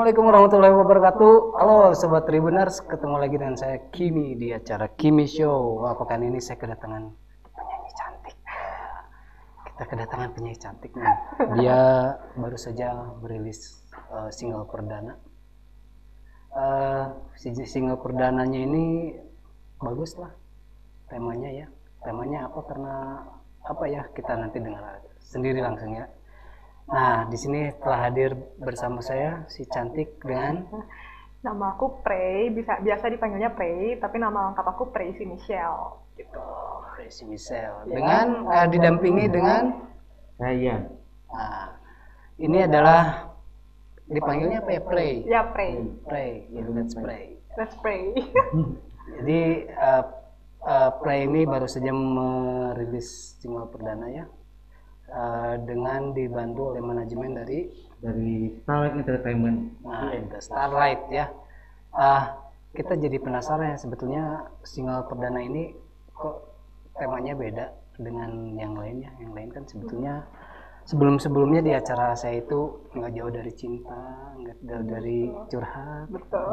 Assalamualaikum warahmatullahi wabarakatuh. Halo Sobat Tribuners, ketemu lagi dengan saya Kimi di acara Kimi Show. Wah, pekan ini saya kedatangan penyanyi cantik. Kita kedatangan penyanyi cantik nih. Dia baru saja merilis uh, single perdana. Uh, single perdananya ini bagus lah temanya ya. Temanya apa karena apa ya kita nanti dengar sendiri langsung ya. Nah, di sini telah hadir bersama saya si cantik dengan nama aku Prey, bisa biasa dipanggilnya Prey, tapi nama lengkap aku Prey Michelle gitu. Prey Michelle. Ya. Dengan uh, didampingi dengan saya. Nah, ini adalah dipanggilnya apa ya Prey? Ya Prey. Prey, ya let's pray. Let's pray. Jadi uh, uh, Prey ini baru saja merilis single perdana ya uh, dengan dibantu oleh manajemen dari dari Starlight Entertainment. Nah, itu Starlight ya. Uh, kita jadi penasaran ya sebetulnya single perdana ini kok temanya beda dengan yang lainnya. Yang lain kan sebetulnya sebelum-sebelumnya di acara saya itu nggak jauh dari cinta, nggak jauh dari curhat. Betul.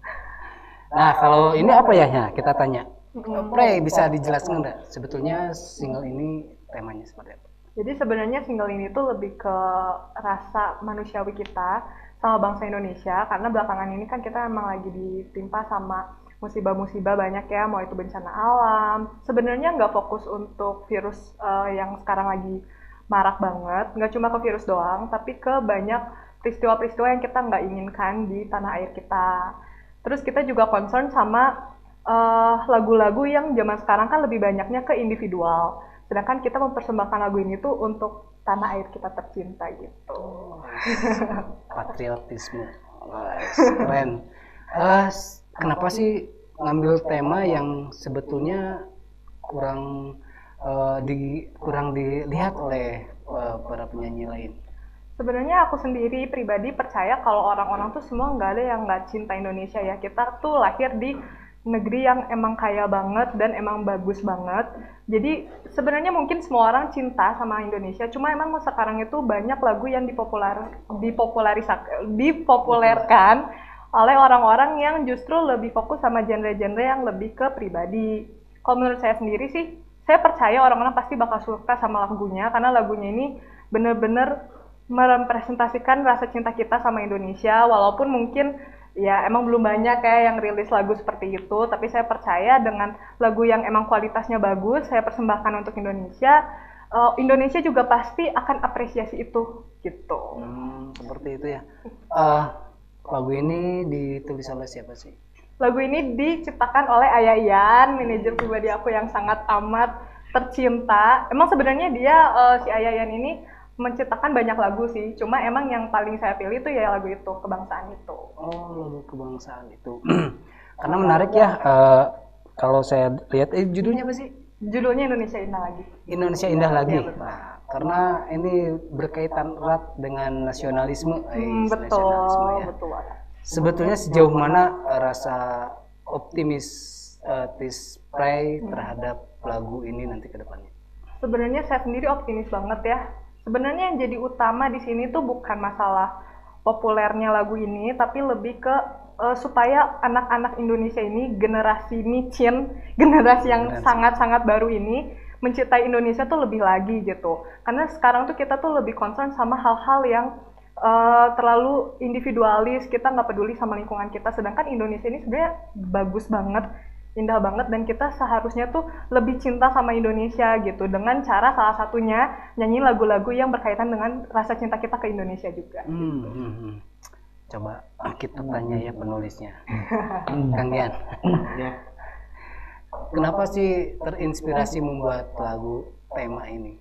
nah, kalau ini apa ya? ya kita tanya. Pre, bisa dijelaskan nggak sebetulnya single ini temanya seperti apa? Jadi sebenarnya single ini tuh lebih ke rasa manusiawi kita sama bangsa Indonesia karena belakangan ini kan kita emang lagi ditimpa sama musibah-musibah banyak ya, mau itu bencana alam. Sebenarnya nggak fokus untuk virus uh, yang sekarang lagi marak banget, nggak cuma ke virus doang, tapi ke banyak peristiwa-peristiwa yang kita nggak inginkan di tanah air kita. Terus kita juga concern sama eh, lagu-lagu uh, yang zaman sekarang kan lebih banyaknya ke individual sedangkan kita mempersembahkan lagu ini tuh untuk tanah air kita tercinta gitu. Oh, patriotisme. Keren. Uh, kenapa sih ngambil tema yang sebetulnya kurang uh, di kurang dilihat oleh uh, para penyanyi lain? Sebenarnya aku sendiri pribadi percaya kalau orang-orang tuh semua nggak ada yang nggak cinta Indonesia ya. Kita tuh lahir di negeri yang emang kaya banget dan emang bagus banget. Jadi sebenarnya mungkin semua orang cinta sama Indonesia, cuma emang sekarang itu banyak lagu yang dipopuler dipopularisak dipopulerkan oleh orang-orang yang justru lebih fokus sama genre-genre yang lebih ke pribadi. Kalau menurut saya sendiri sih, saya percaya orang-orang pasti bakal suka sama lagunya karena lagunya ini bener-bener merepresentasikan rasa cinta kita sama Indonesia walaupun mungkin ya emang belum banyak kayak yang rilis lagu seperti itu tapi saya percaya dengan lagu yang emang kualitasnya bagus saya persembahkan untuk Indonesia uh, Indonesia juga pasti akan apresiasi itu gitu. Hmm, seperti itu ya. Uh, lagu ini ditulis oleh siapa sih? Lagu ini diciptakan oleh Ayah Ian manajer pribadi aku yang sangat amat tercinta. Emang sebenarnya dia uh, si Ayah Ian ini menciptakan banyak lagu sih. Cuma emang yang paling saya pilih itu ya lagu itu kebangsaan itu. Oh lagu kebangsaan itu. Karena menarik ya. Uh, kalau saya lihat, eh, judulnya apa sih? Judulnya Indonesia Indah lagi. Indonesia Indah lagi. Ya, nah, karena ini berkaitan erat dengan nasionalisme. Hmm, eh, betul. Nasionalisme, ya. Betul. Sebetulnya sejauh mana rasa optimis uh, Pray terhadap lagu ini nanti ke depannya? Sebenarnya saya sendiri optimis banget ya Sebenarnya yang jadi utama di sini tuh bukan masalah populernya lagu ini, tapi lebih ke uh, supaya anak-anak Indonesia ini generasi micin, generasi yang sangat-sangat baru ini mencintai Indonesia tuh lebih lagi gitu. Karena sekarang tuh kita tuh lebih concern sama hal-hal yang uh, terlalu individualis, kita nggak peduli sama lingkungan kita. Sedangkan Indonesia ini sebenarnya bagus banget indah banget dan kita seharusnya tuh lebih cinta sama Indonesia gitu dengan cara salah satunya nyanyi lagu-lagu yang berkaitan dengan rasa cinta kita ke Indonesia juga. Hmm, hmm, hmm. Coba kita tanya ya penulisnya, Kang Gian. ya. Kenapa sih terinspirasi membuat lagu tema ini?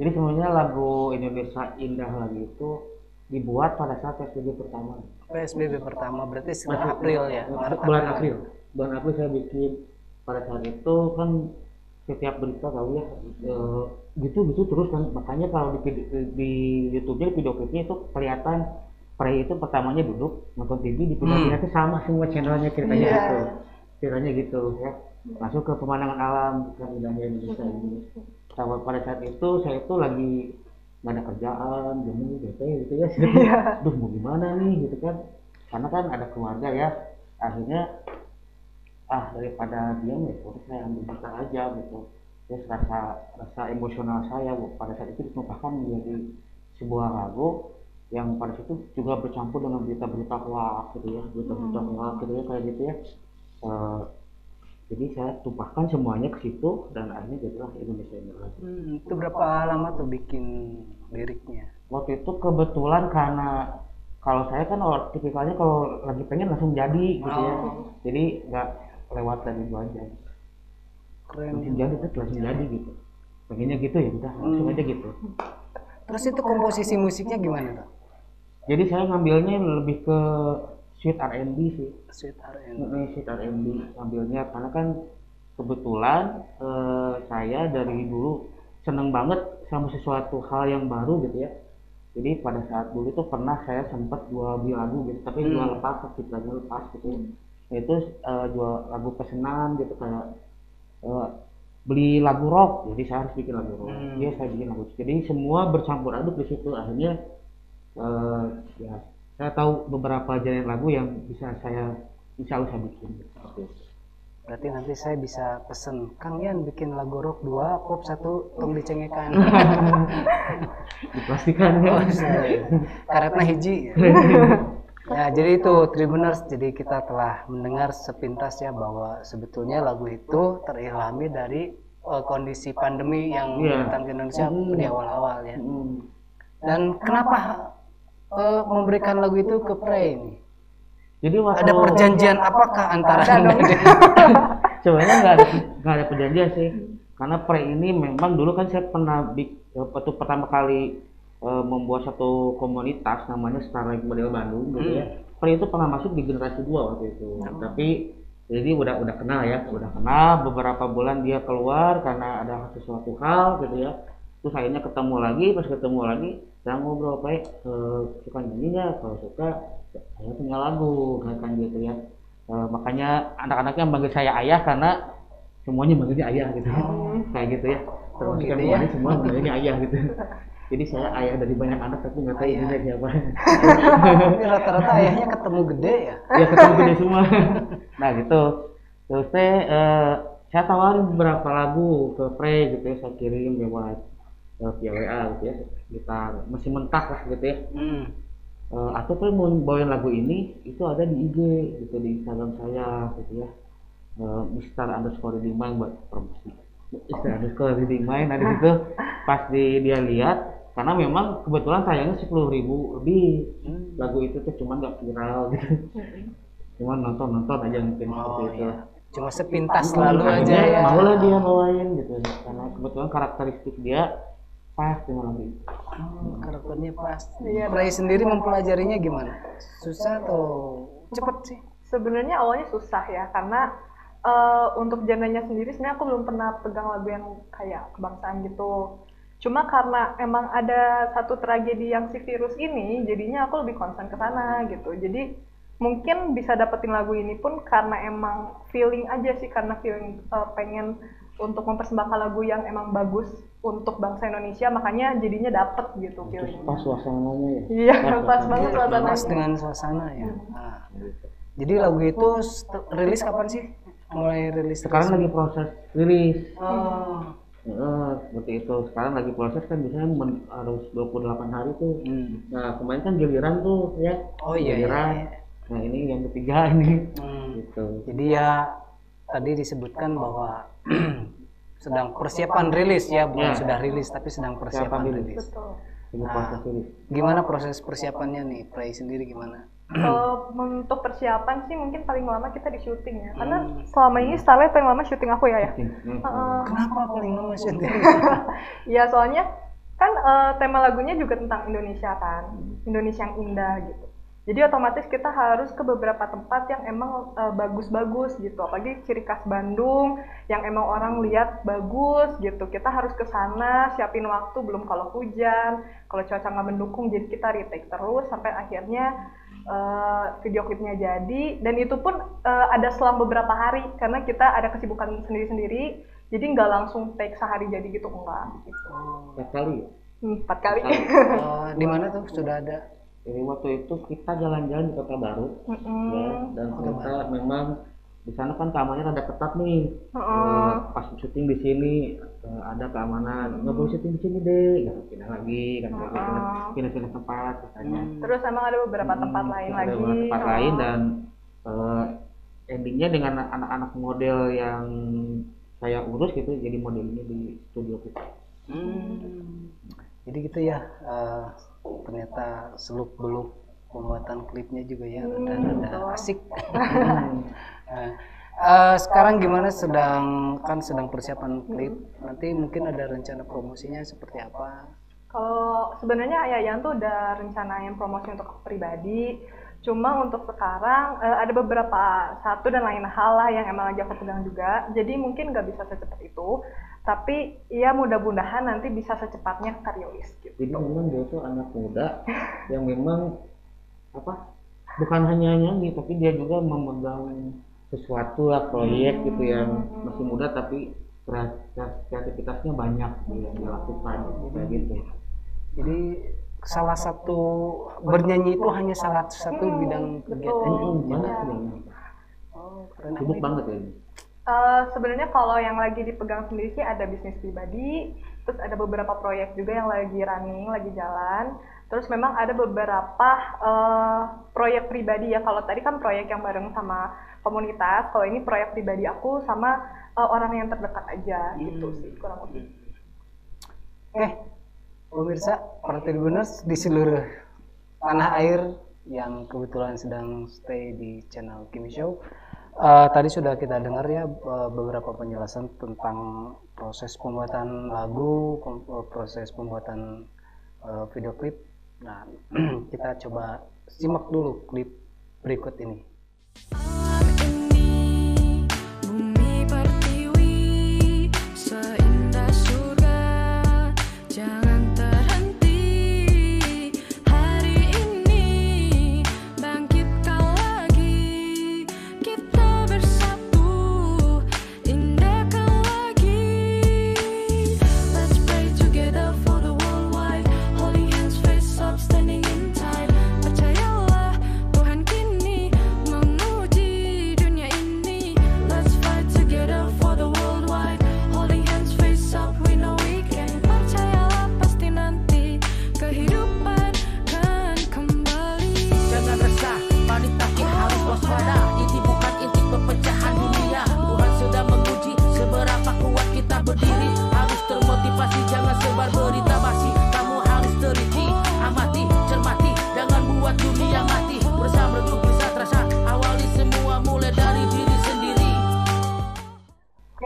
Jadi sebenarnya lagu Indonesia Indah lagi itu dibuat pada saat PSBB pertama. PSBB pertama berarti sekitar April ya? Bulan April bulan April saya bikin pada saat itu kan setiap berita tahu ya e, gitu gitu terus kan makanya kalau di, di YouTube-nya video klipnya itu kelihatan Prey itu pertamanya duduk nonton TV di video hmm. itu sama semua channelnya ceritanya yeah. gitu ceritanya gitu ya masuk ke pemandangan alam kan indahnya Indonesia ini sama pada saat itu saya itu lagi nggak ada kerjaan jenuh bete gitu ya Iya. Duh mau gimana nih gitu kan karena kan ada keluarga ya akhirnya ah daripada diam ya udah saya ambil gitar aja gitu terus rasa rasa emosional saya pada saat itu ditumpahkan menjadi sebuah lagu yang pada situ juga bercampur dengan berita-berita hoax gitu ya berita-berita Hmm. hoax gitu ya kayak gitu ya Eh, jadi saya tumpahkan semuanya ke situ dan akhirnya jadilah Indonesia Indah Hmm, itu berapa lama tuh bikin liriknya? waktu itu kebetulan karena kalau saya kan orang tipikalnya kalau lagi pengen langsung jadi gitu ya Oh. jadi nggak lewat dari dua jam Keren. langsung jadi tuh langsung jadi gitu pengennya gitu ya udah langsung aja gitu Terus itu komposisi musiknya gimana tuh? jadi saya ngambilnya lebih ke sweet R&B sih Sweet R&B. Ini sweet R&B ngambilnya karena kan kebetulan eh, saya dari dulu seneng banget sama sesuatu hal yang baru gitu ya jadi pada saat dulu itu pernah saya sempat jual beli lagu gitu tapi Hmm. jual lepas ciptanya lepas gitu ya. Itu eh, jual lagu pesanan gitu kayak eh, beli lagu rock jadi saya harus bikin lagu rock Hmm. dia saya bikin lagu jadi semua bercampur aduk di situ akhirnya eh, ya saya tahu beberapa genre lagu yang bisa saya insya Allah saya bikin. Seperti itu. Berarti nanti saya bisa pesen Kang Yan bikin lagu rock 2, pop 1, tong dicengekan. dipastikan ya Oh, sorry. Karetna hiji. Ya, jadi itu Tribuners, jadi kita telah mendengar sepintas ya bahwa sebetulnya lagu itu terilhami dari eh, kondisi pandemi yang Iya. datang ke Indonesia Hmm. di awal-awal ya. Hmm. Dan kenapa eh, memberikan lagu itu ke Prey ini? jadi waktu Ada perjanjian apakah antara Anda sebenarnya nggak ada nggak ada perjanjian sih karena pre ini memang dulu kan saya pernah bik, waktu pertama kali eh, membuat satu komunitas namanya Starlight Model Bandung gitu ya. Pre itu pernah masuk di generasi dua waktu itu. Tapi jadi udah udah kenal ya udah kenal. Beberapa bulan dia keluar karena ada sesuatu hal gitu ya. Terus akhirnya ketemu lagi pas ketemu lagi saya ngobrol pak eh, suka nyanyi nggak? Kalau suka saya punya lagu kan gitu ya. Eh, makanya anak-anaknya manggil saya ayah karena semuanya manggilnya ayah gitu ya. kayak gitu ya. Terus gitu yang ya. lain semua manggilnya ayah gitu jadi saya ayah dari banyak anak tapi nggak tahu Ayah. ibunya siapa rata-rata ayahnya ketemu gede ya. ya ketemu gede semua nah gitu terus teh eh, saya tawarin beberapa lagu ke Pre gitu ya saya kirim lewat eh, via WA gitu ya gitar masih mentah lah gitu ya Hmm. Eh, atau Pre mau bawain lagu ini itu ada di IG gitu di Instagram saya gitu ya Eh, Mister underscore mind buat promosi Mister underscore reading mind ada situ pas di dia lihat karena memang kebetulan tayangnya sepuluh ribu lebih Hmm. lagu itu tuh cuman nggak viral gitu cuman nonton nonton aja mungkin Oh seperti itu iya. Cuma sepintas Hmm, lalu aja ya. mau lah dia bawain gitu karena kebetulan karakteristik dia pas dengan lagu itu Oh, karakternya pas. Iya. Ray sendiri mempelajarinya gimana? Susah atau cepet sih? Sebenarnya awalnya susah ya karena eh, untuk genrenya sendiri sebenarnya aku belum pernah pegang lagu yang kayak kebangsaan gitu. Cuma karena emang ada satu tragedi yang si virus ini, jadinya aku lebih concern ke sana gitu. Jadi mungkin bisa dapetin lagu ini pun karena emang feeling aja sih karena feeling eh, pengen untuk mempersembahkan lagu yang emang bagus untuk bangsa Indonesia, makanya jadinya dapet gitu feelingnya. pas suasananya ya Iya, pas banget suasananya. Pas dengan suasana ya. Nah, jadi lagu itu rilis kapan sih? Mulai rilis sekarang lagi proses rilis Oh. Seperti itu sekarang lagi proses kan biasanya men- harus 28 hari tuh Hmm. nah kemarin kan giliran tuh ya Oh iya, iya, giliran iya. nah ini yang ketiga ini Hmm. gitu Jadi ya tadi disebutkan bahwa sedang persiapan rilis ya, bukan Ya. sudah rilis tapi sedang persiapan Persiapan rilis. rilis. Rilis Gimana proses persiapannya nih, Pray sendiri gimana? Kalau untuk persiapan sih mungkin paling lama kita di syuting ya. Karena Hmm. selama ini Starlight paling lama syuting aku ya ya. Hmm. Heeh. Kenapa paling lama syuting? Iya soalnya kan eh, tema lagunya juga tentang Indonesia kan, Indonesia yang indah gitu. Jadi otomatis kita harus ke beberapa tempat yang emang eh, bagus-bagus gitu. Apalagi ciri khas Bandung yang emang orang lihat bagus gitu. Kita harus ke sana, siapin waktu belum kalau hujan, kalau cuaca nggak mendukung, jadi kita retake terus sampai akhirnya eh, video klipnya jadi. Dan itu pun eh, ada selang beberapa hari karena kita ada kesibukan sendiri-sendiri. Jadi nggak langsung take sehari jadi gitu enggak. Gitu. Tiap kali ya? Hmm, Empat kali. Oh, di mana tuh sudah ada? Jadi waktu itu kita jalan-jalan di kota baru Mm-mm. ya, dan ternyata memang di sana kan keamanannya rada ketat nih. Heeh. Eh, pas syuting di sini eh, ada keamanan nggak boleh syuting di sini deh gitu pindah lagi kan. Oh. pindah-pindah tempat katanya Terus emang ada beberapa tempat lain ada lagi. beberapa tempat Oh. lain dan eh, endingnya dengan anak-anak model yang saya urus gitu jadi modelnya di studio kita Hmm. Jadi gitu ya. eh, ternyata seluk beluk pembuatan klipnya juga ya Hmm, dan ada asik. Nah, eh, sekarang gimana sedang kan sedang persiapan klip. Nanti mungkin ada rencana promosinya seperti apa? Kalau sebenarnya Ayah Yan tuh udah rencanain promosi untuk aku pribadi. Cuma untuk sekarang eh, ada beberapa satu dan lain hal lah yang emang lagi aku pegang juga. Jadi mungkin nggak bisa secepat itu. Tapi ya mudah-mudahan nanti bisa secepatnya terilis gitu. jadi memang dia tuh anak muda yang memang apa bukan hanya nyanyi tapi dia juga memegang sesuatu lah proyek gitu yang masih muda tapi kreat- kreativitasnya banyak gitu yang dilakukan kayak gitu. Jadi salah satu bernyanyi itu hanya salah satu bidang kegiatan. Banyak banget Oh, keren. Sibuk banget ya Eh, sebenarnya kalau yang lagi dipegang sendiri sih ada bisnis pribadi, terus ada beberapa proyek juga yang lagi running, lagi jalan. Terus memang ada beberapa eh, proyek pribadi ya. Kalau tadi kan proyek yang bareng sama komunitas, kalau ini proyek pribadi aku sama eh, orang yang terdekat aja gitu Hmm. sih kurang lebih. Oke, pemirsa para Tribuners di seluruh tanah air yang kebetulan sedang stay di channel Kimi Show. Eh, tadi sudah kita dengar ya eh, beberapa penjelasan tentang proses pembuatan lagu, eh, proses pembuatan eh, video klip. Nah, kita coba simak dulu klip berikut ini.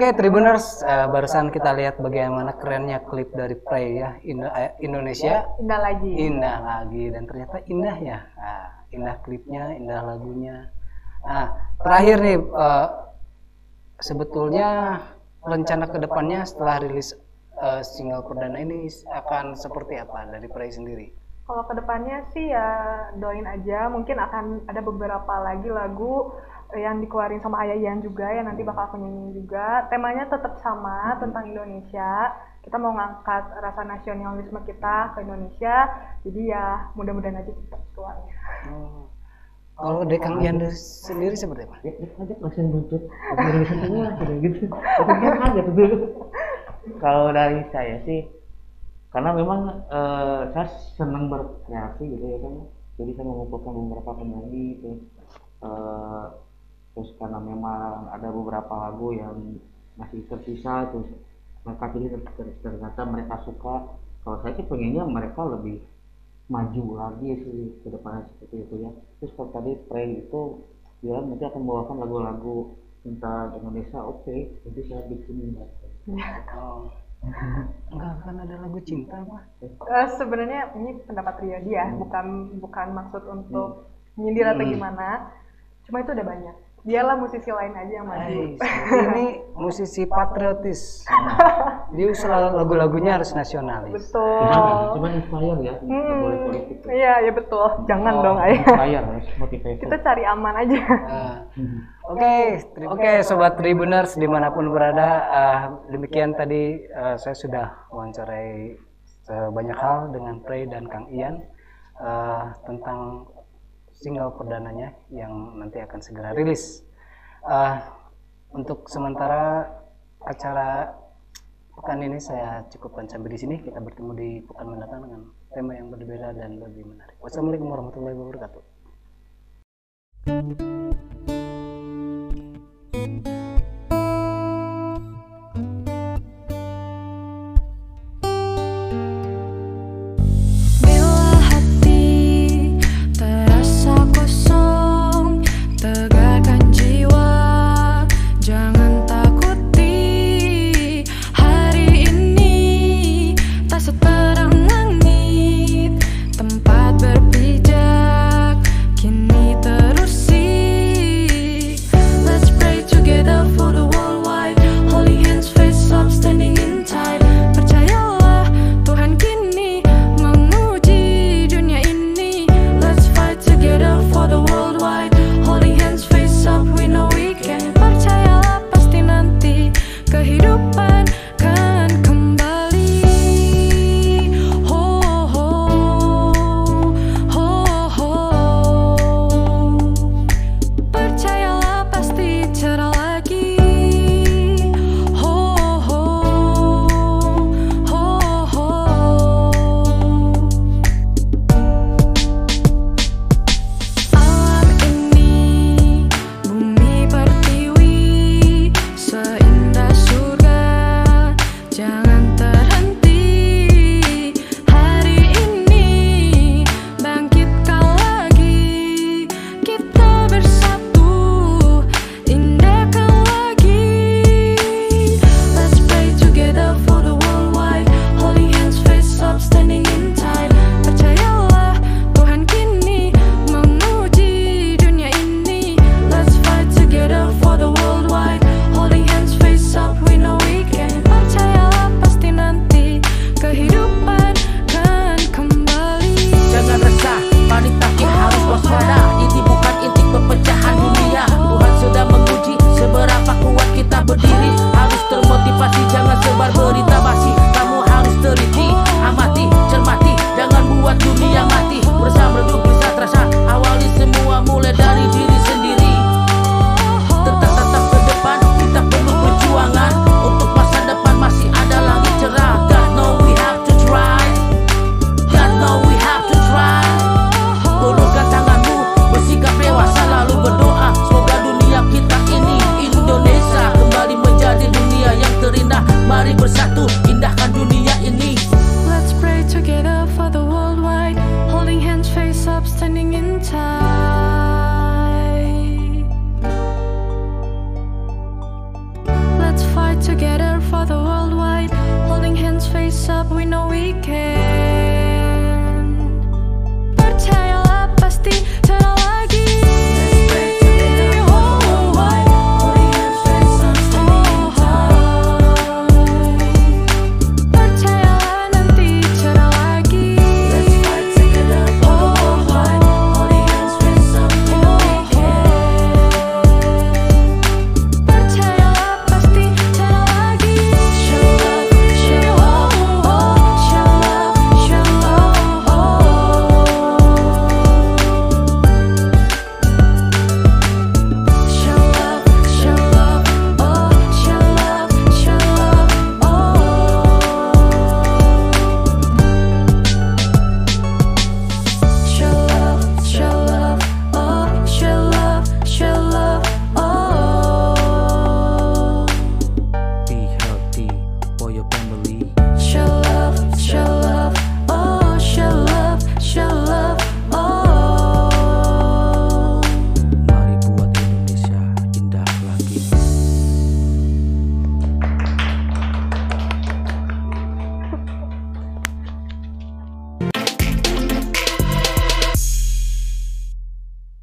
Oke, Tribuners, eh, barusan kita lihat bagaimana kerennya klip dari Prey ya, Indo- eh, Indonesia. Indah lagi. indah lagi dan ternyata indah ya. Nah, indah klipnya indah lagunya. Nah terakhir nih eh, sebetulnya rencana ke depannya setelah rilis eh, single perdana ini akan seperti apa dari Prey sendiri? Kalau ke depannya sih ya doain aja, mungkin akan ada beberapa lagi lagu yang dikeluarin sama Ayah Yan juga yang nanti bakal aku nyanyiin juga. Temanya tetap sama tentang Indonesia. Kita mau ngangkat rasa nasionalisme kita ke Indonesia. Jadi ya mudah-mudahan aja cepat keluarnya. Oh. kalau dari Kang Ian sendiri seperti apa ya aja langsung buntut gitu itu kan kaget tuh kalau dari saya sih karena memang eh, saya senang berkreasi gitu ya kan jadi saya mengumpulkan beberapa penyanyi itu Eh, terus karena memang ada beberapa lagu yang masih tersisa terus mereka pilih ter- ter- ternyata mereka suka kalau saya sih pengennya mereka lebih maju lagi sih ke depannya seperti itu ya terus kalau tadi Prey itu bilang nanti akan membawakan lagu-lagu tentang Indonesia oke jadi saya bikin oh. enggak kan ada lagu cinta mah Eh, Sebenarnya ini pendapat pribadi ya, bukan bukan maksud untuk nyindir atau Hmm. gimana. Cuma itu udah banyak biarlah musisi lain aja yang maju. ini musisi patriotis. Dia selalu lagu-lagunya harus nasionalis. Betul. Nah, cuman inspire ya, hmm, Nggak boleh politik. Iya, ya betul. Oh, Jangan oh, dong, ayah. Inspire, motivasi. Kita cari aman aja. Ah. Oke, uh, oke, okay, sobat Tribuners di mana pun berada, uh, demikian tadi uh, saya sudah wawancarai uh, banyak hal dengan Prey dan Kang Ian uh, tentang single perdananya yang nanti akan segera rilis. Uh, untuk sementara acara pekan ini saya cukupkan sampai di sini. Kita bertemu di pekan mendatang dengan tema yang berbeda dan lebih menarik. Wassalamualaikum warahmatullahi wabarakatuh.